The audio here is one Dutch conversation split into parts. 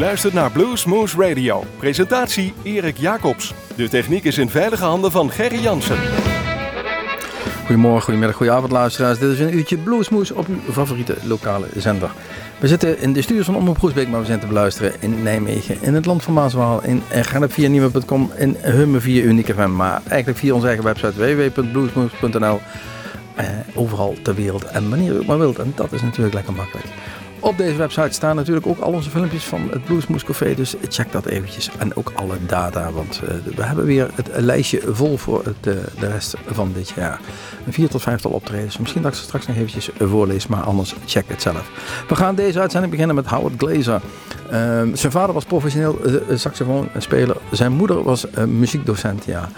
luistert naar Bluesmoose Radio. Presentatie Erik Jacobs. De techniek is in veilige handen van Gerry Jansen. Goedemorgen, goedemiddag, goedenavond luisteraars. Dit is een uurtje Bluesmoose op uw favoriete lokale zender. We zitten in de studios van Omroep Groesbeek, maar we zijn te beluisteren in Nijmegen, in het land van Maaswaal, in Gennep via Nieuwe.com, in Hummen via Unique FM, maar eigenlijk via onze eigen website www.bluesmoose.nl. Eh, overal ter wereld en wanneer u maar wilt. En dat is natuurlijk lekker makkelijk. Op deze website staan natuurlijk ook al onze filmpjes van het Bluesmoes Café. Dus check dat eventjes. En ook alle data. Want uh, we hebben weer het lijstje vol voor het, uh, de rest van dit jaar. Een vier tot vijftal optredens. Misschien dat ik ze straks nog eventjes voorlees. Maar anders check het zelf. We gaan deze uitzending beginnen met Howard Glazer. Uh, zijn vader was professioneel saxofoonspeler. Zijn moeder was muziekdocent. Ja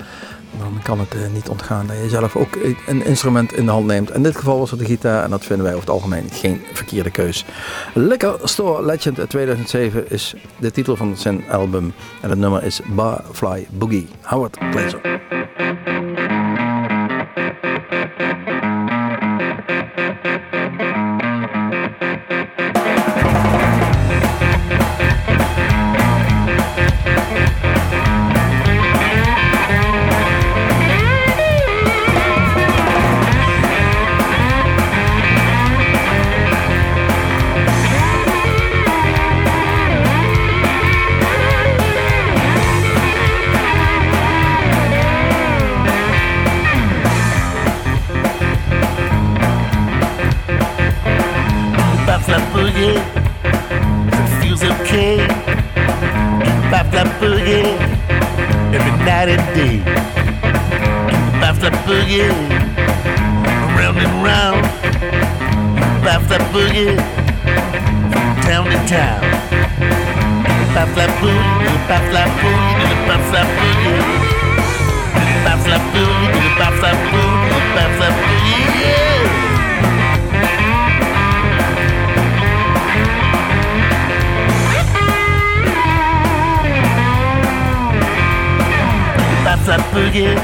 dan kan het uh, niet ontgaan dat je zelf ook een instrument in de hand neemt. In dit geval was het de gitaar en dat vinden wij over het algemeen geen verkeerde keus. Liquor Store Legend 2007 is de titel van zijn album en het nummer is Barfly Boogie. Howard Glazer. laugh that boogie, it feels okay. You laugh that boogie every night and day. You laugh that boogie round and round. You laugh that boogie from town to town. You laugh that boogie, you laugh that boogie, you laugh that boogie. You laugh that boogie, you laugh that boogie. lap boogie.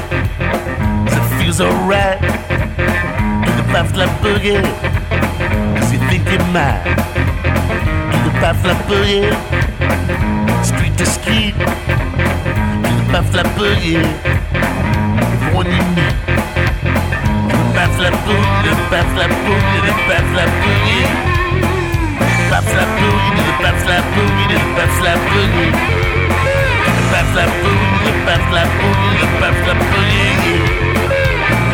Cause it feels alright. Do the bath lap boogie. Cause you think you're mad. In the bath lap boogie. Street to street. Do the bath lap boogie. Everyone you meet. Bath lap boogie, bath lap boogie, bath lap boogie. Bath lap boogie, bath lap boogie, bath lap boogie. passe la bouille, je passe la bouille, passe la bouille.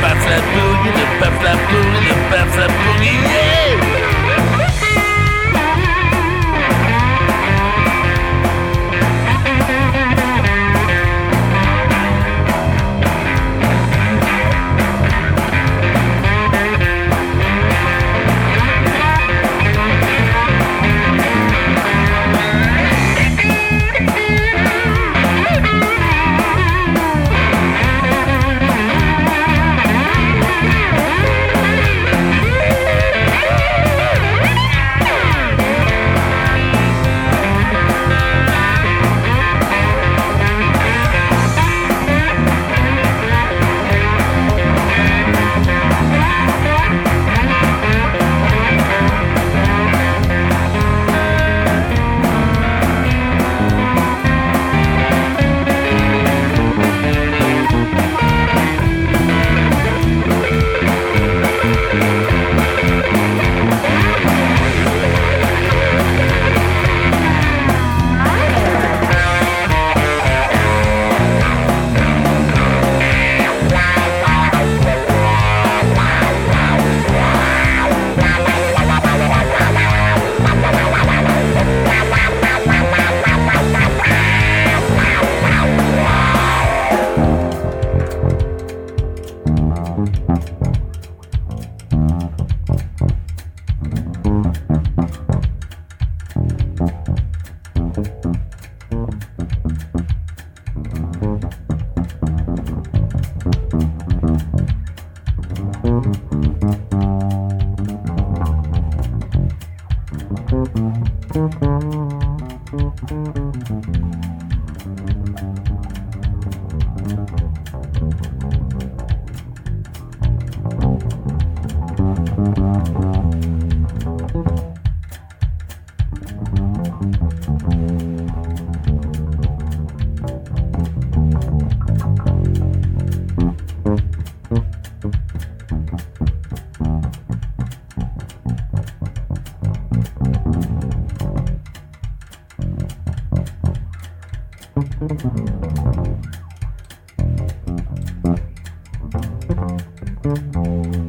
Passe la bouille, passe la bouille, passe la bouille. Música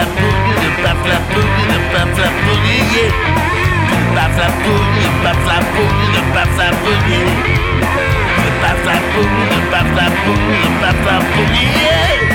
la boogie, the bap la boogie, the bap la boogie, yeah. The bap la boogie, the bap la boogie, the bap la boogie. The bap la boogie, the bap la boogie, the bap la boogie, yeah.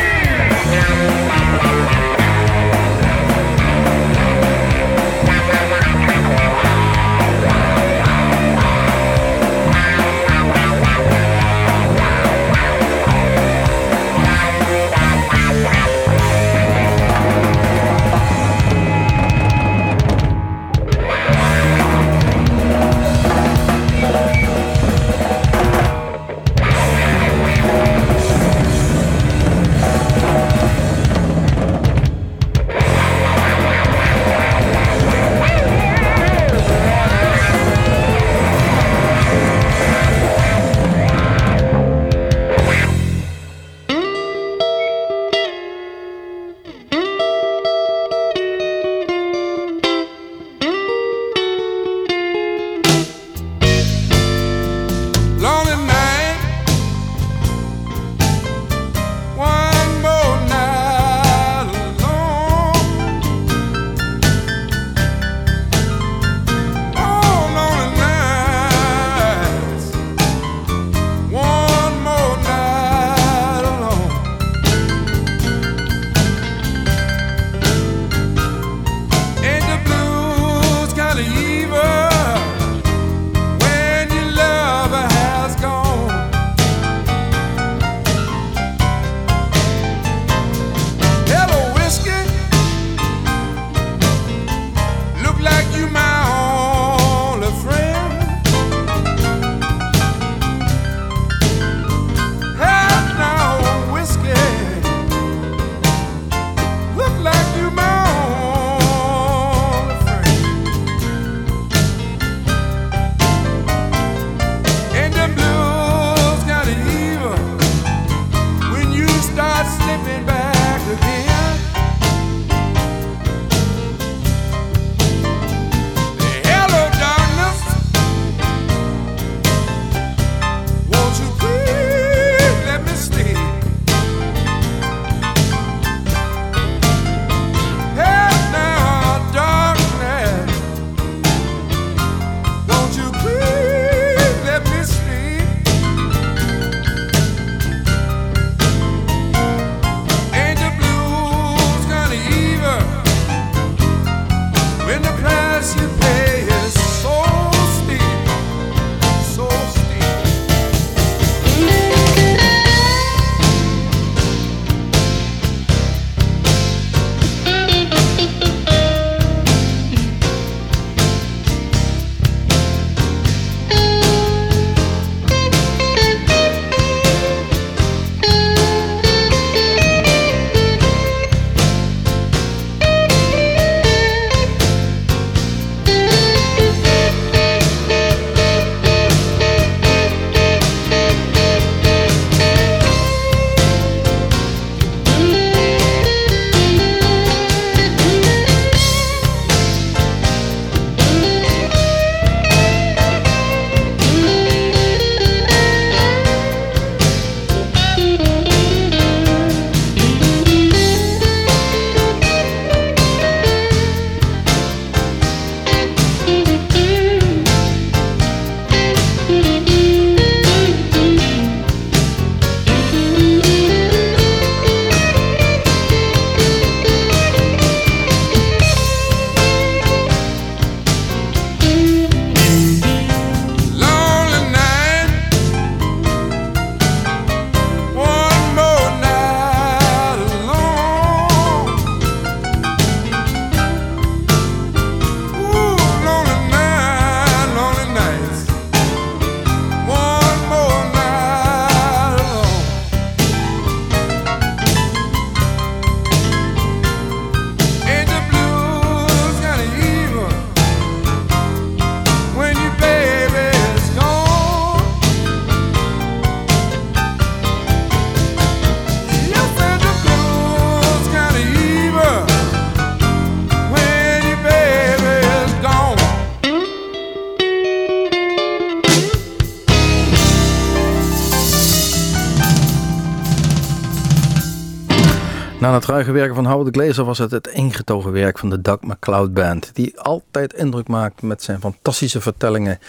Van Howard Glazer was het het ingetogen werk van de Doug McCloud Band. Die altijd indruk maakt met zijn fantastische vertellingen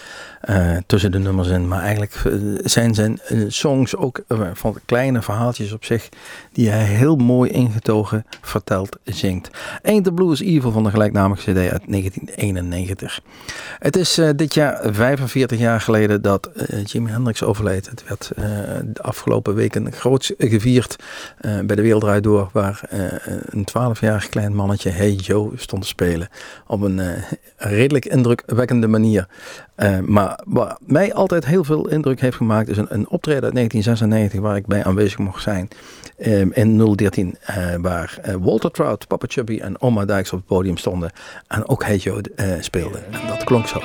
uh, tussen de nummers in. Maar eigenlijk eh, zijn zijn uh, songs ook van kleine verhaaltjes op zich. Die hij heel mooi ingetogen vertelt, zingt. Ain't the Blue is Evil van de gelijknamige cd uit 1991. Het is dit jaar 45 jaar geleden dat Jimi Hendrix overleed. Het werd de afgelopen weken groot gevierd bij de Wereld Door waar uh, een 12-jarig klein mannetje Hey Joe stond te spelen. Op een uh, redelijk indrukwekkende manier. Uh, maar wat mij altijd heel veel indruk heeft gemaakt is een, een optreden uit 1996 waar ik bij aanwezig mocht zijn. Um, in 013 waar Walter Trout, Papa Chubby en Oma Dijks op het podium stonden. En ook Hey Joe speelden. En dat klonk zo.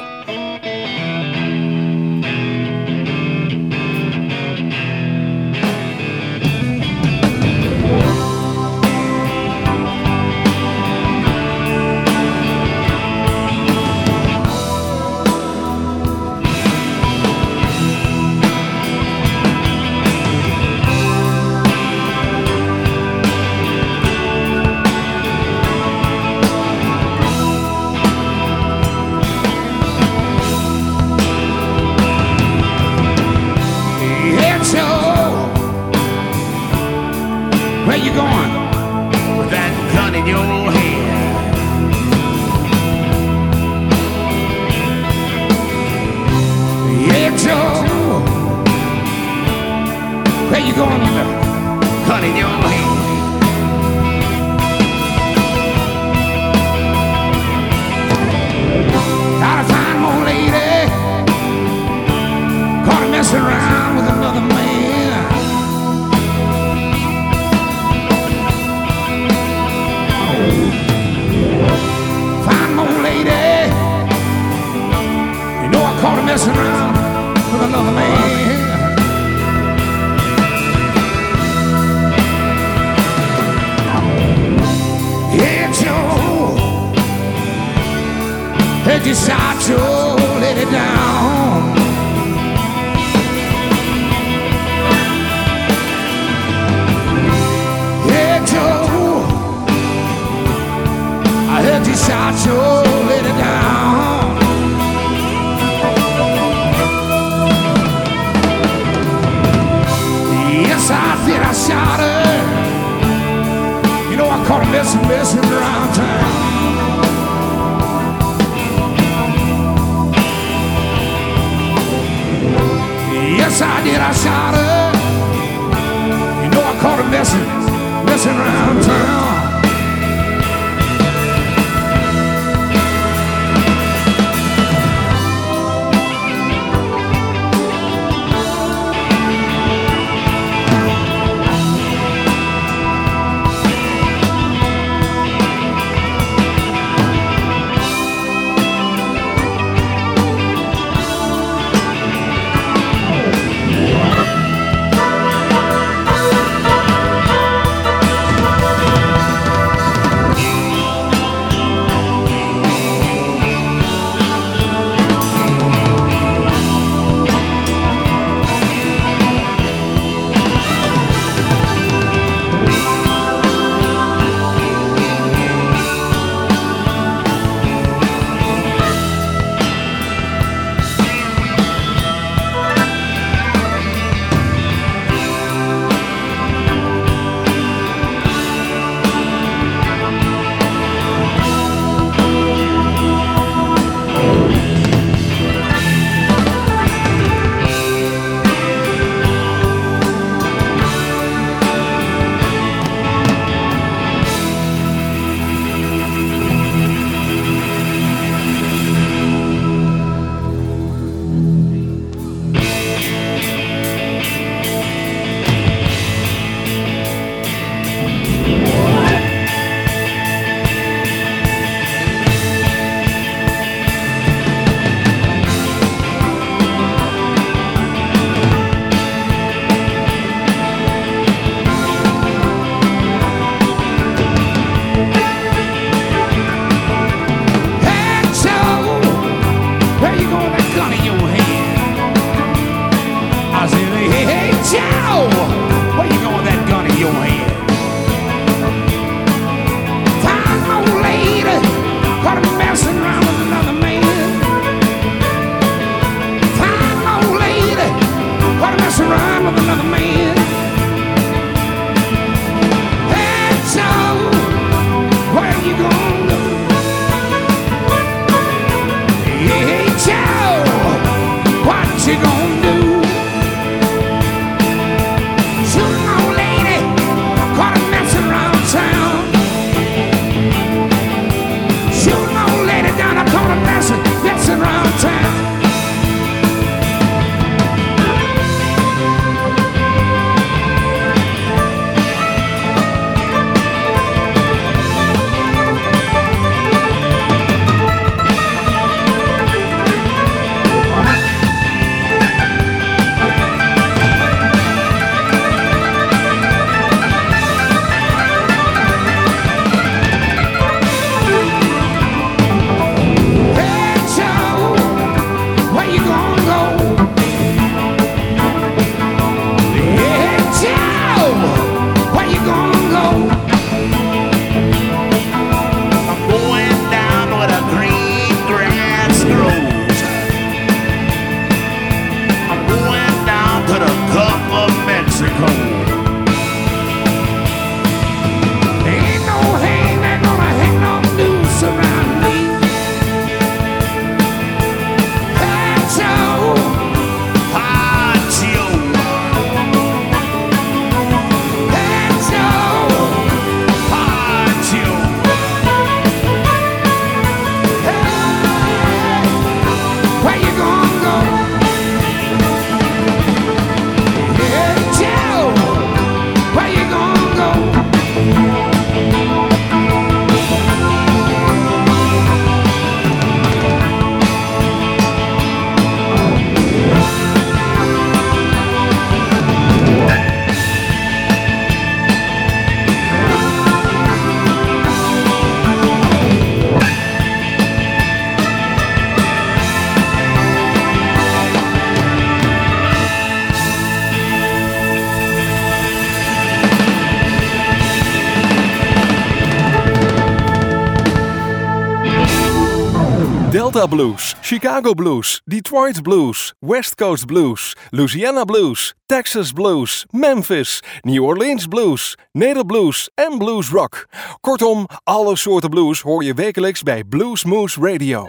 Delta Blues, Chicago Blues, Detroit Blues, West Coast Blues, Louisiana Blues, Texas Blues, Memphis, New Orleans Blues, Neder Blues en Blues Rock. Kortom, alle soorten blues hoor je wekelijks bij Blues Moose Radio.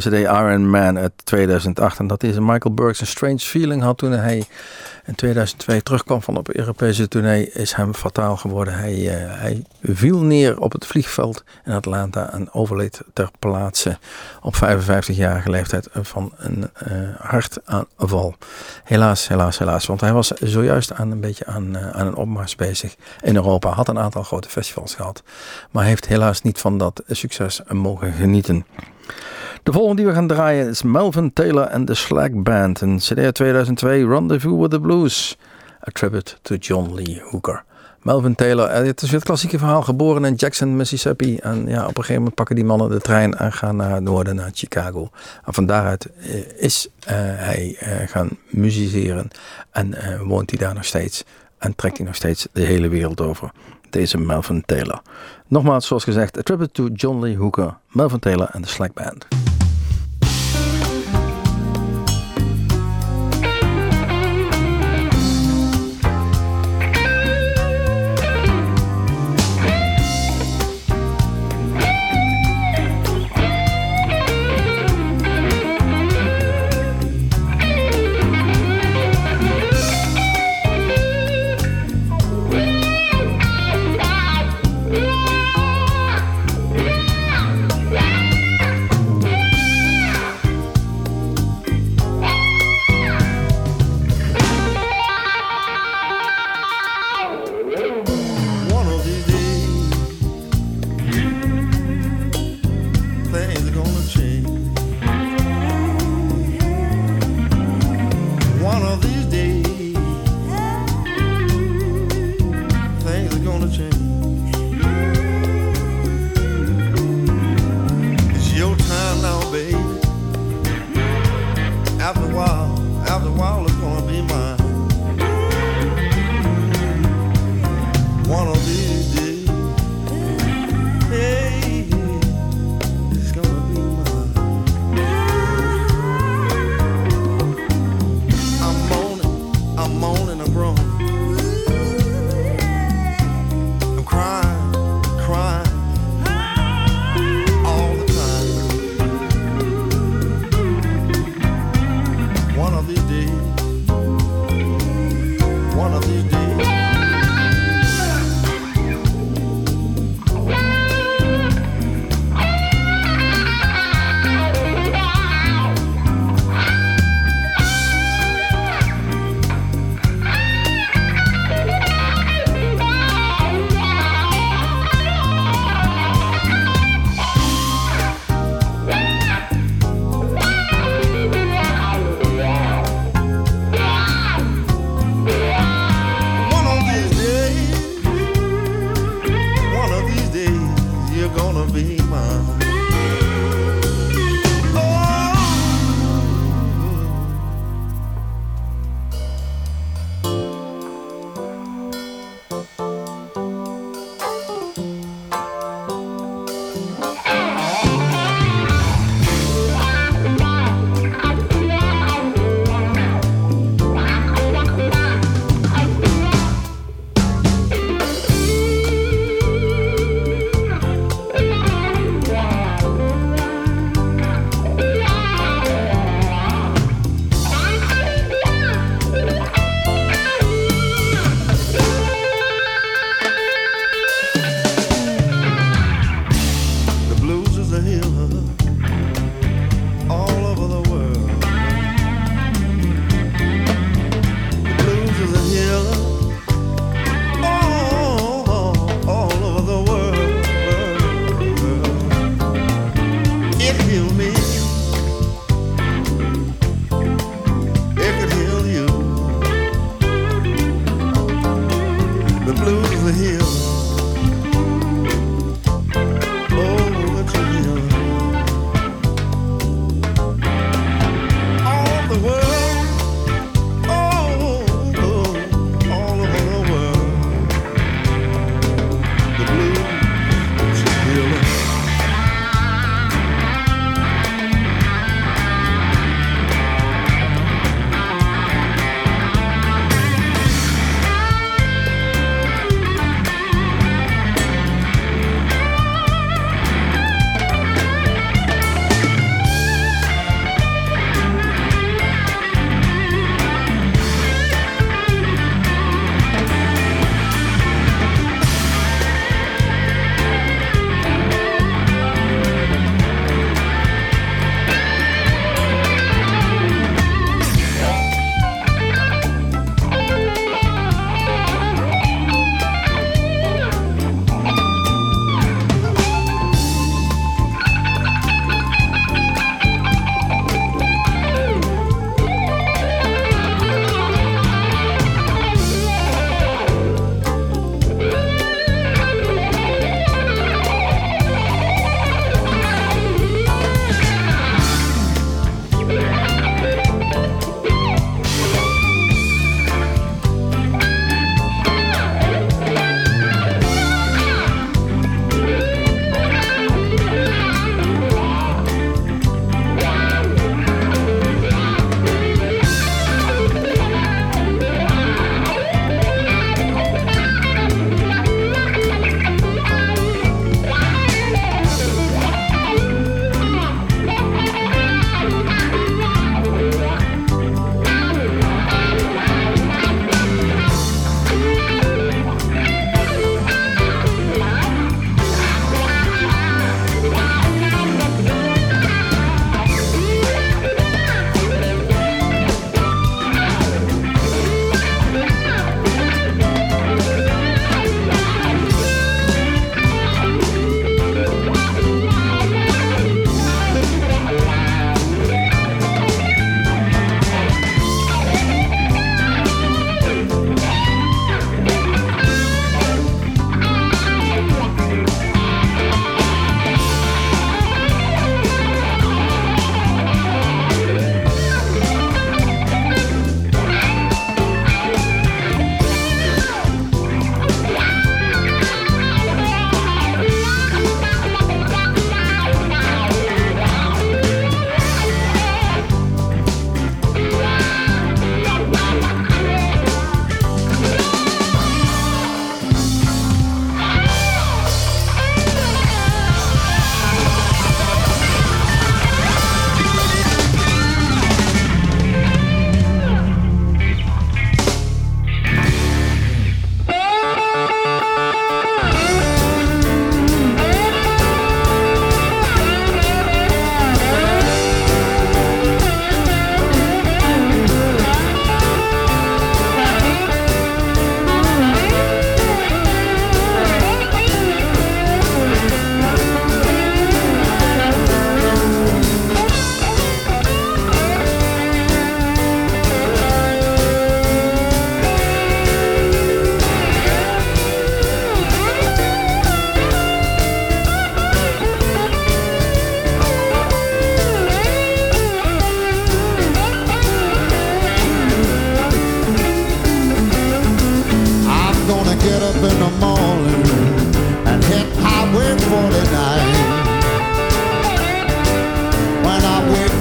Van de CD Iron Man uit 2008. En dat is Michael Burks een Strange Feeling had toen hij in 2002 terugkwam van op Europese tournee, is hem fataal geworden. Hij, uh, hij viel neer op het vliegveld in Atlanta en overleed ter plaatse op 55-jarige leeftijd van een uh, hartaanval. Helaas, helaas, helaas. Want hij was zojuist aan een beetje aan, uh, aan een opmars bezig in Europa. Had een aantal grote festivals gehad. Maar heeft helaas niet van dat succes mogen genieten. De volgende die we gaan draaien is Melvin Taylor en de Slack Band. Een CD 2002, Rendezvous with the Blues. A tribute to John Lee Hooker. Melvin Taylor, eh, het is weer het klassieke verhaal, geboren in Jackson, Mississippi. En ja, op een gegeven moment pakken die mannen de trein en gaan naar het noorden, naar Chicago. En van daaruit eh, is uh, hij gaan musiceren en woont hij daar nog steeds. En trekt hij nog steeds de hele wereld over. Deze Melvin Taylor. Nogmaals, zoals gezegd, a tribute to John Lee Hooker, Melvin Taylor en de Slack Band.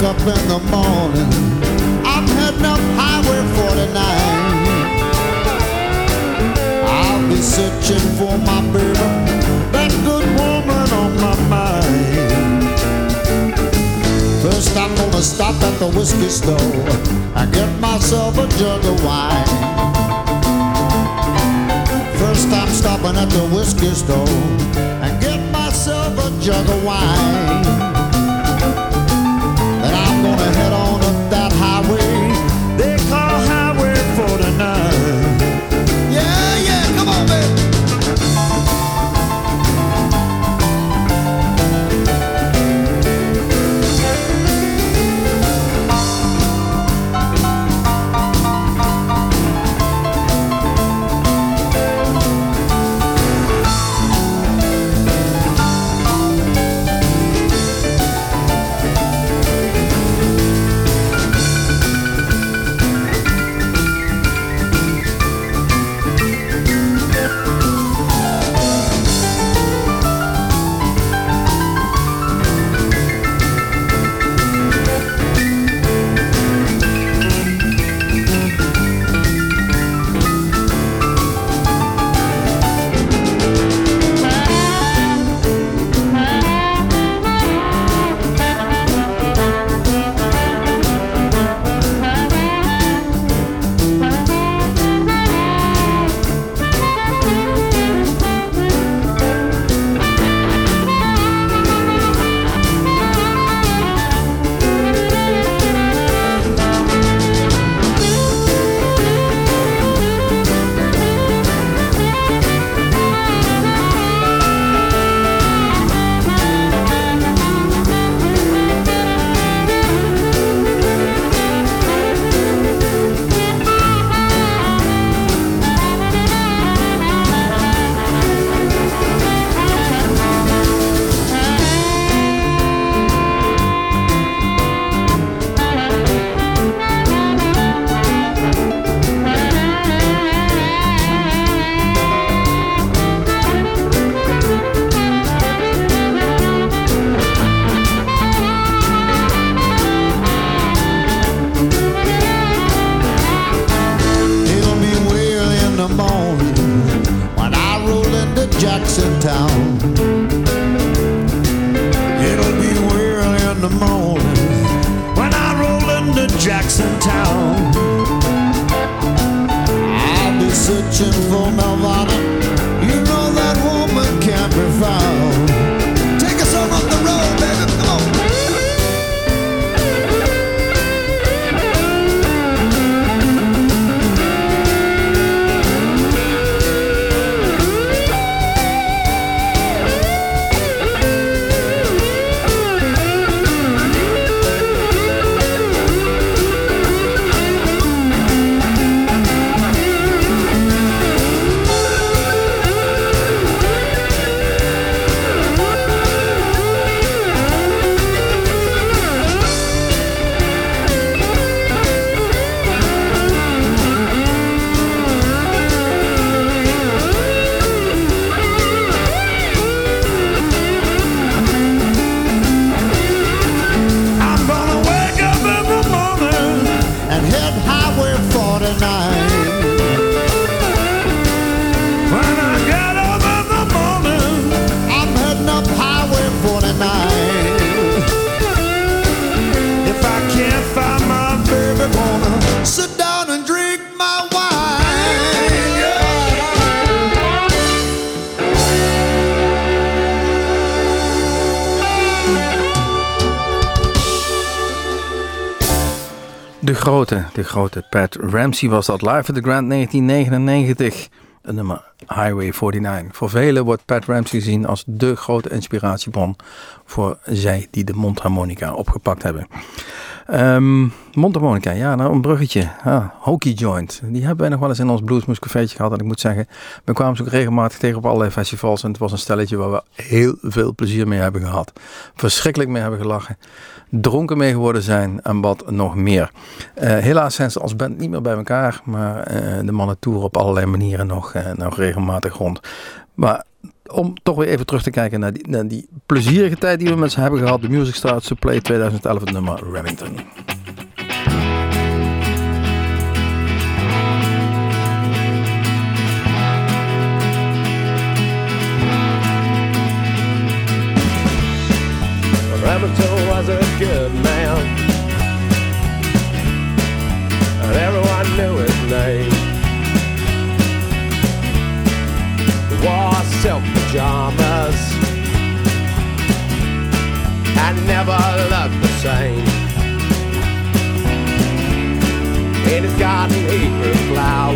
up in the morning, I'm heading up Highway 49. I'll be searching for my baby, that good woman on my mind. First, I'm gonna stop at the whiskey store and get myself a jug of wine. First, I'm stopping at the whiskey store and get myself a jug of wine. De grote Pat Ramsey was dat live at the Grand 1999. Het nummer Highway 49. Voor velen wordt Pat Ramsey gezien als de grote inspiratiebron voor zij die de mondharmonica opgepakt hebben. Um, mondharmonica, ja, nou een bruggetje. Ah, Joint. Die hebben wij nog wel eens in ons Bluesmoes cafeetje gehad. En ik moet zeggen, we kwamen ze ook regelmatig tegen op allerlei festivals. En het was een stelletje waar we heel veel plezier mee hebben gehad. Verschrikkelijk mee hebben gelachen dronken mee geworden zijn en wat nog meer. Uh, helaas zijn ze als band niet meer bij elkaar, maar uh, de mannen toeren op allerlei manieren nog, uh, nog regelmatig rond. Maar om toch weer even terug te kijken naar die, die plezierige tijd die we met ze hebben gehad. De Music Starts to Play 2011, het nummer Remington. Remington was a good man, and everyone knew his name. Wore silk pajamas and never looked the same. In his garden he grew flowers,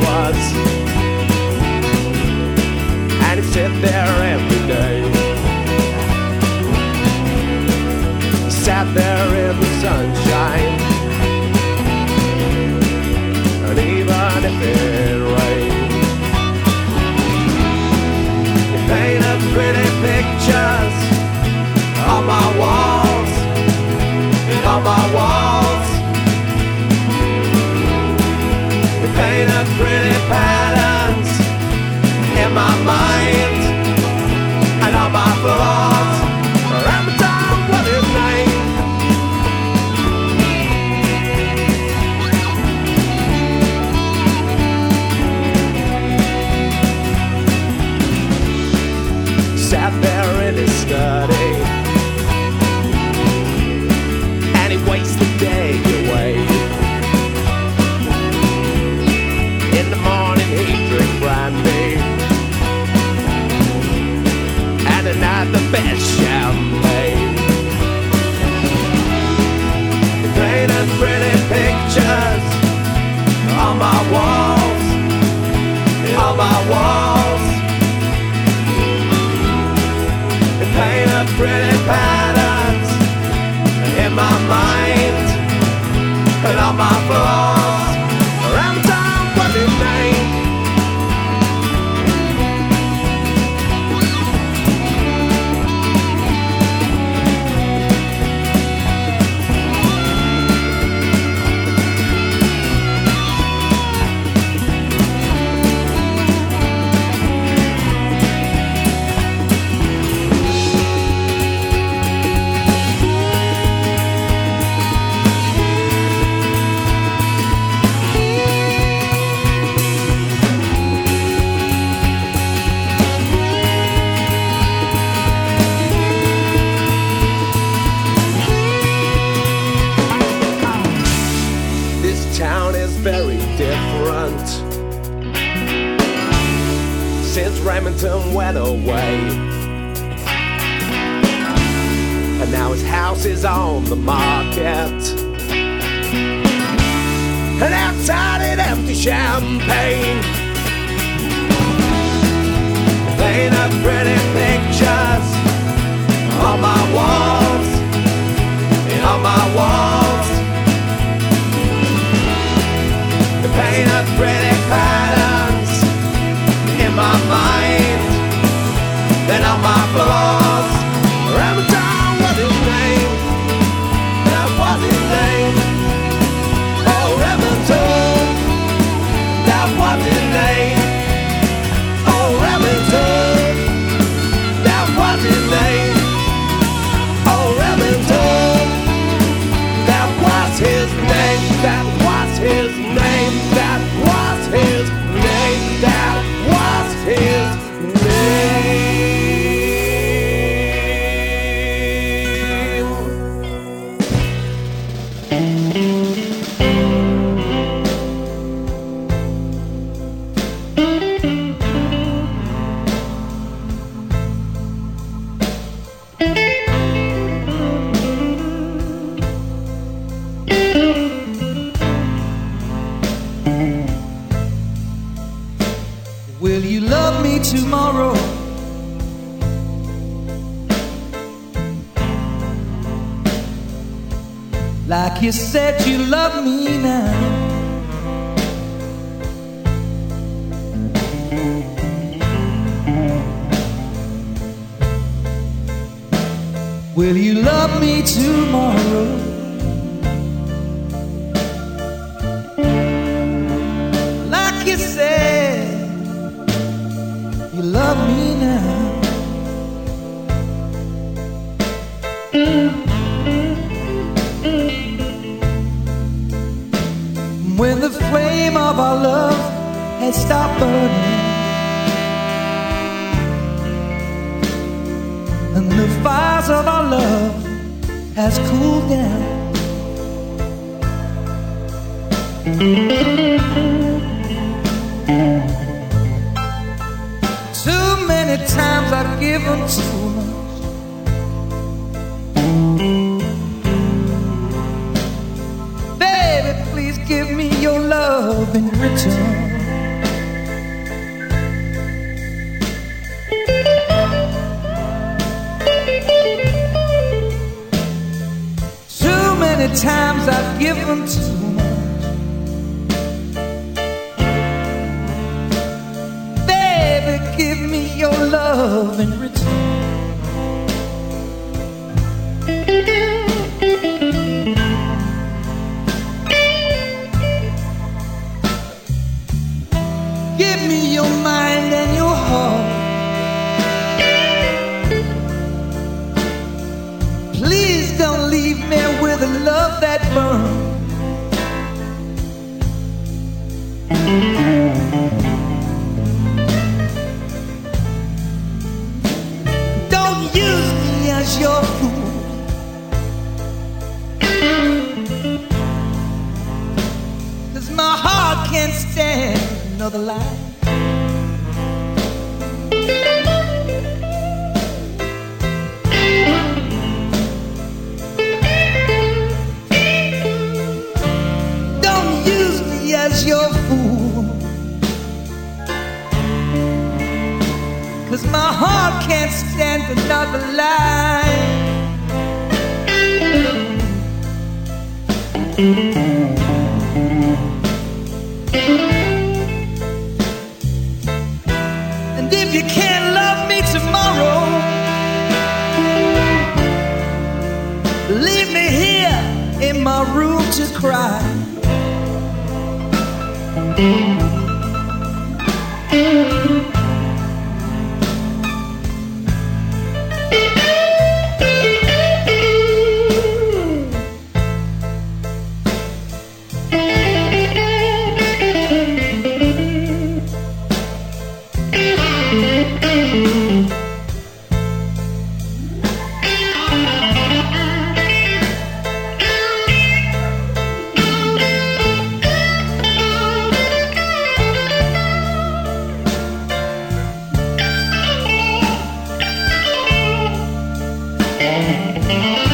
like you said you love me now. Will you love me tomorrow? mind and your home. Please don't leave me with a love that burns. Don't use me as your fool. Cause my heart can't stand another lie. Yeah.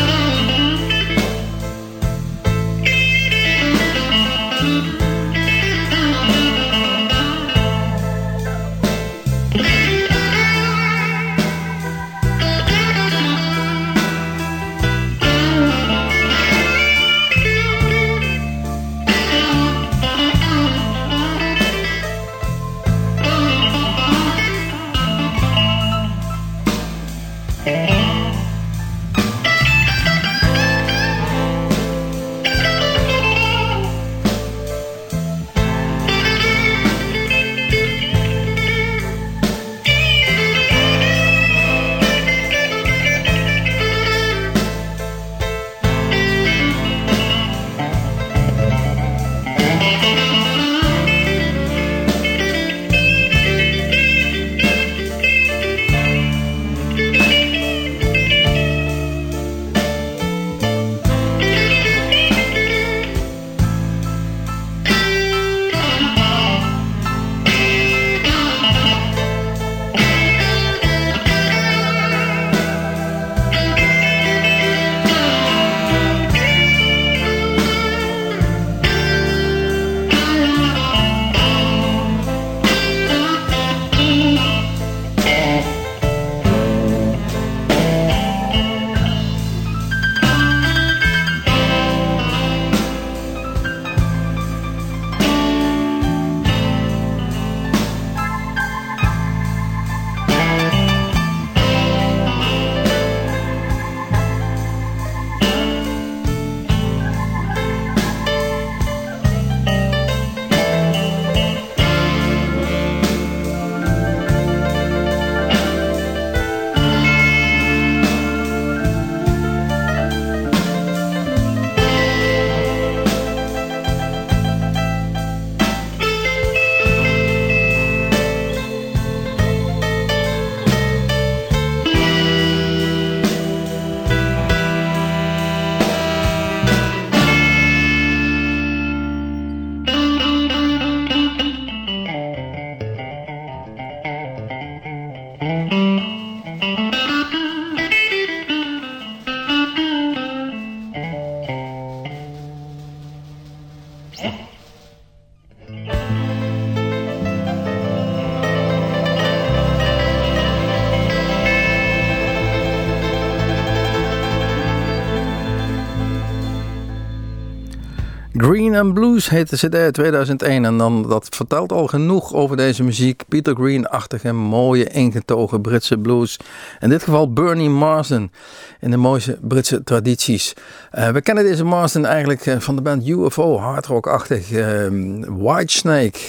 Green Blues heet de CD 2001 en dan, dat vertelt al genoeg over deze muziek. Peter Green-achtige, mooie, ingetogen Britse blues. In dit geval Bernie Marsden in de mooiste Britse tradities. Uh, we kennen deze Marsden eigenlijk uh, van de band UFO, hardrock-achtig. Uh, Whitesnake,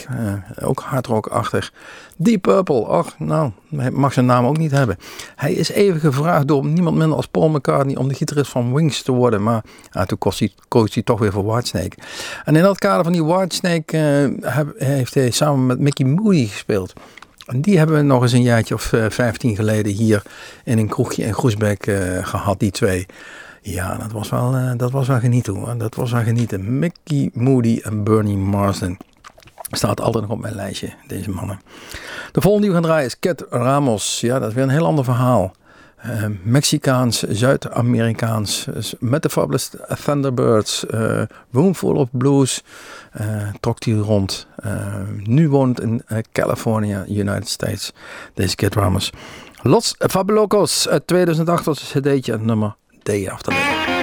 ook hardrock-achtig. Deep Purple, ach, nou, hij mag zijn naam ook niet hebben. Hij is even gevraagd door niemand minder als Paul McCartney om de gitarist van Wings te worden, maar ja, toen koos hij, koos hij toch weer voor Whitesnake. En in dat kader van die Whitesnake uh, heeft hij samen met Mickey Moody gespeeld. En die hebben we nog eens een jaartje of uh, 15 geleden hier in een kroegje in Groesbeek uh, gehad, die twee. Ja, dat was wel, uh, dat was wel genieten hoor. Dat was wel genieten. Mickey Moody en Bernie Marsden. Staat altijd nog op mijn lijstje, deze mannen. De volgende die we gaan draaien is Cat Ramos. Ja, dat is weer een heel ander verhaal. Uh, Mexicaans, Zuid-Amerikaans, met de Fabulous Thunderbirds, uh, Roomful of Blues, uh, trok hij rond. nu woont in California, United States, deze Cat Ramos. Los Fabulocos uit 2008 was een cd'tje, nummer Day After.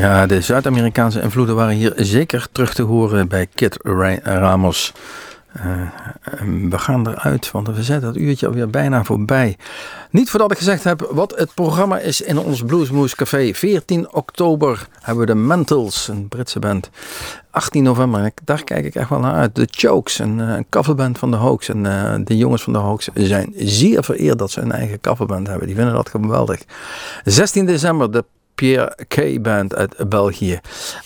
Ja, de Zuid-Amerikaanse invloeden waren hier zeker terug te horen bij Kid Ramos. Uh, we gaan eruit, want we zetten het uurtje alweer bijna voorbij. Niet voordat ik gezegd heb wat het programma is in ons Bluesmoose Café. 14 oktober hebben we de Mentals, een Britse band. 18 november, daar kijk ik echt wel naar uit. De Chokes, een, een coverband van de Hoax. En uh, de jongens van de Hoax zijn zeer vereerd dat ze een eigen coverband hebben. Die vinden dat geweldig. 16 december, de Pierre K. Band uit België.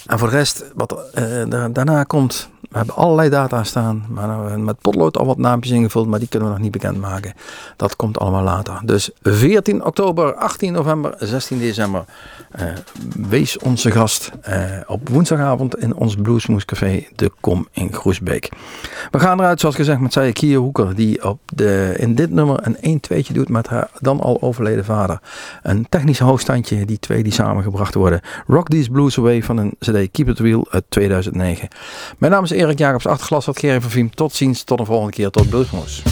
En voor de rest, wat uh, daarna komt, we hebben allerlei data staan. Maar met potlood al wat naampjes ingevuld, maar die kunnen we nog niet bekendmaken. Dat komt allemaal later. Dus 14 oktober, 18 november, 16 december. Uh, wees onze gast uh, op woensdagavond in ons Bluesmoes Café De Kom in Groesbeek. We gaan eruit, zoals gezegd, met Saya Kier Hoeker. Die op de, in dit nummer een 1-2'tje doet met haar dan al overleden vader. Een technisch hoogstandje, die twee die samengebracht worden. Rock These Blues Away van een CD Keep It Real uit 2009. Mijn naam is Erik Jacobs, achterglas wat Gerry van Viem. Tot ziens, tot een volgende keer, tot Bluesmoes.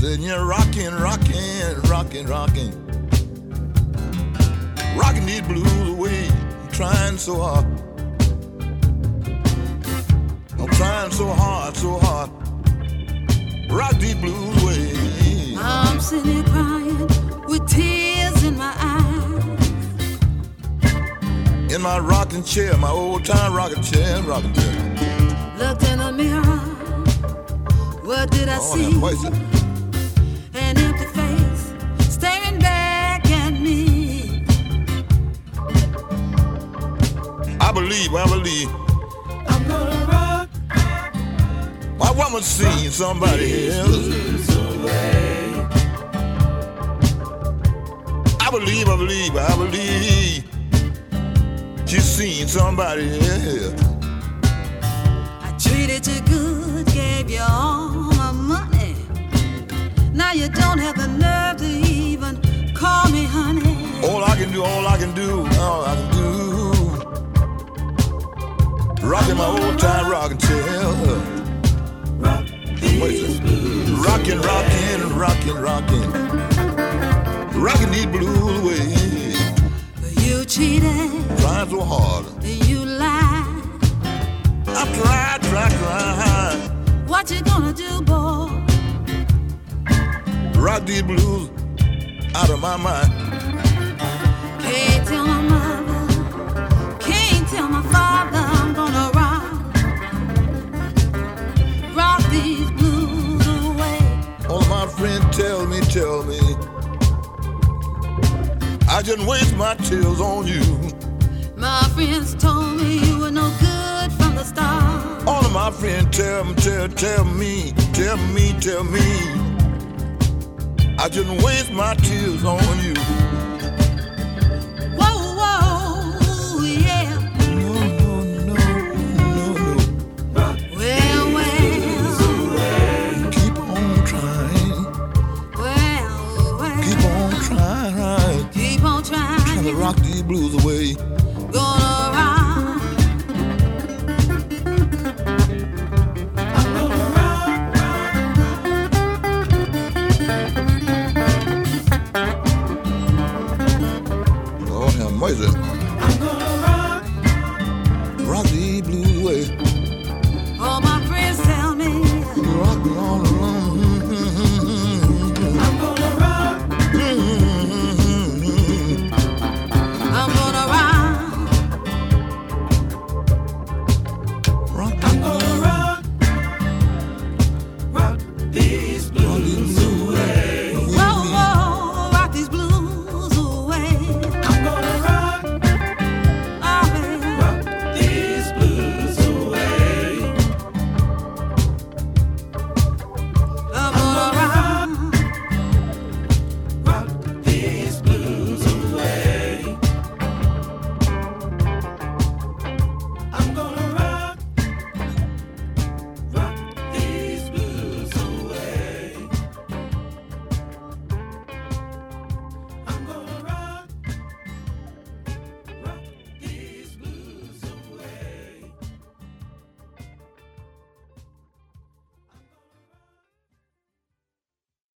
Then you're rocking, rocking, rocking, rocking. Rocking these blues away. I'm trying so hard. I'm trying so hard, so hard. Rock these blues away. I'm sitting In my rocking chair, my old time rocking chair, rocking chair. Looked in the mirror. What did I Oh, see? voice. An empty face staring back at me. I believe, I believe. I'm gonna rock. My woman seen somebody else. I believe, I believe, I believe. She's seen somebody else. I treated you good, gave you all my money. Now you don't have the nerve to even call me honey. All I can do, all I can do, all I can do. Rocking my old time rocking chair. Wait a second. Rockin', rocking, rocking, rocking. Rocking these blues away. Cheated, Trying so hard. you lie. I tried, tried, tried. What you gonna do, boy? Rock these blues out of my mind. Can't tell my mother, can't tell my father I'm gonna rock, rock these blues away. All of my friends tell me, tell me. I just waste my tears on you. My friends told me you were no good from the start. All of my friends tell me, tell, tell me, tell me, tell me. I just waste my tears on you. Trying to trying. rock these blues away.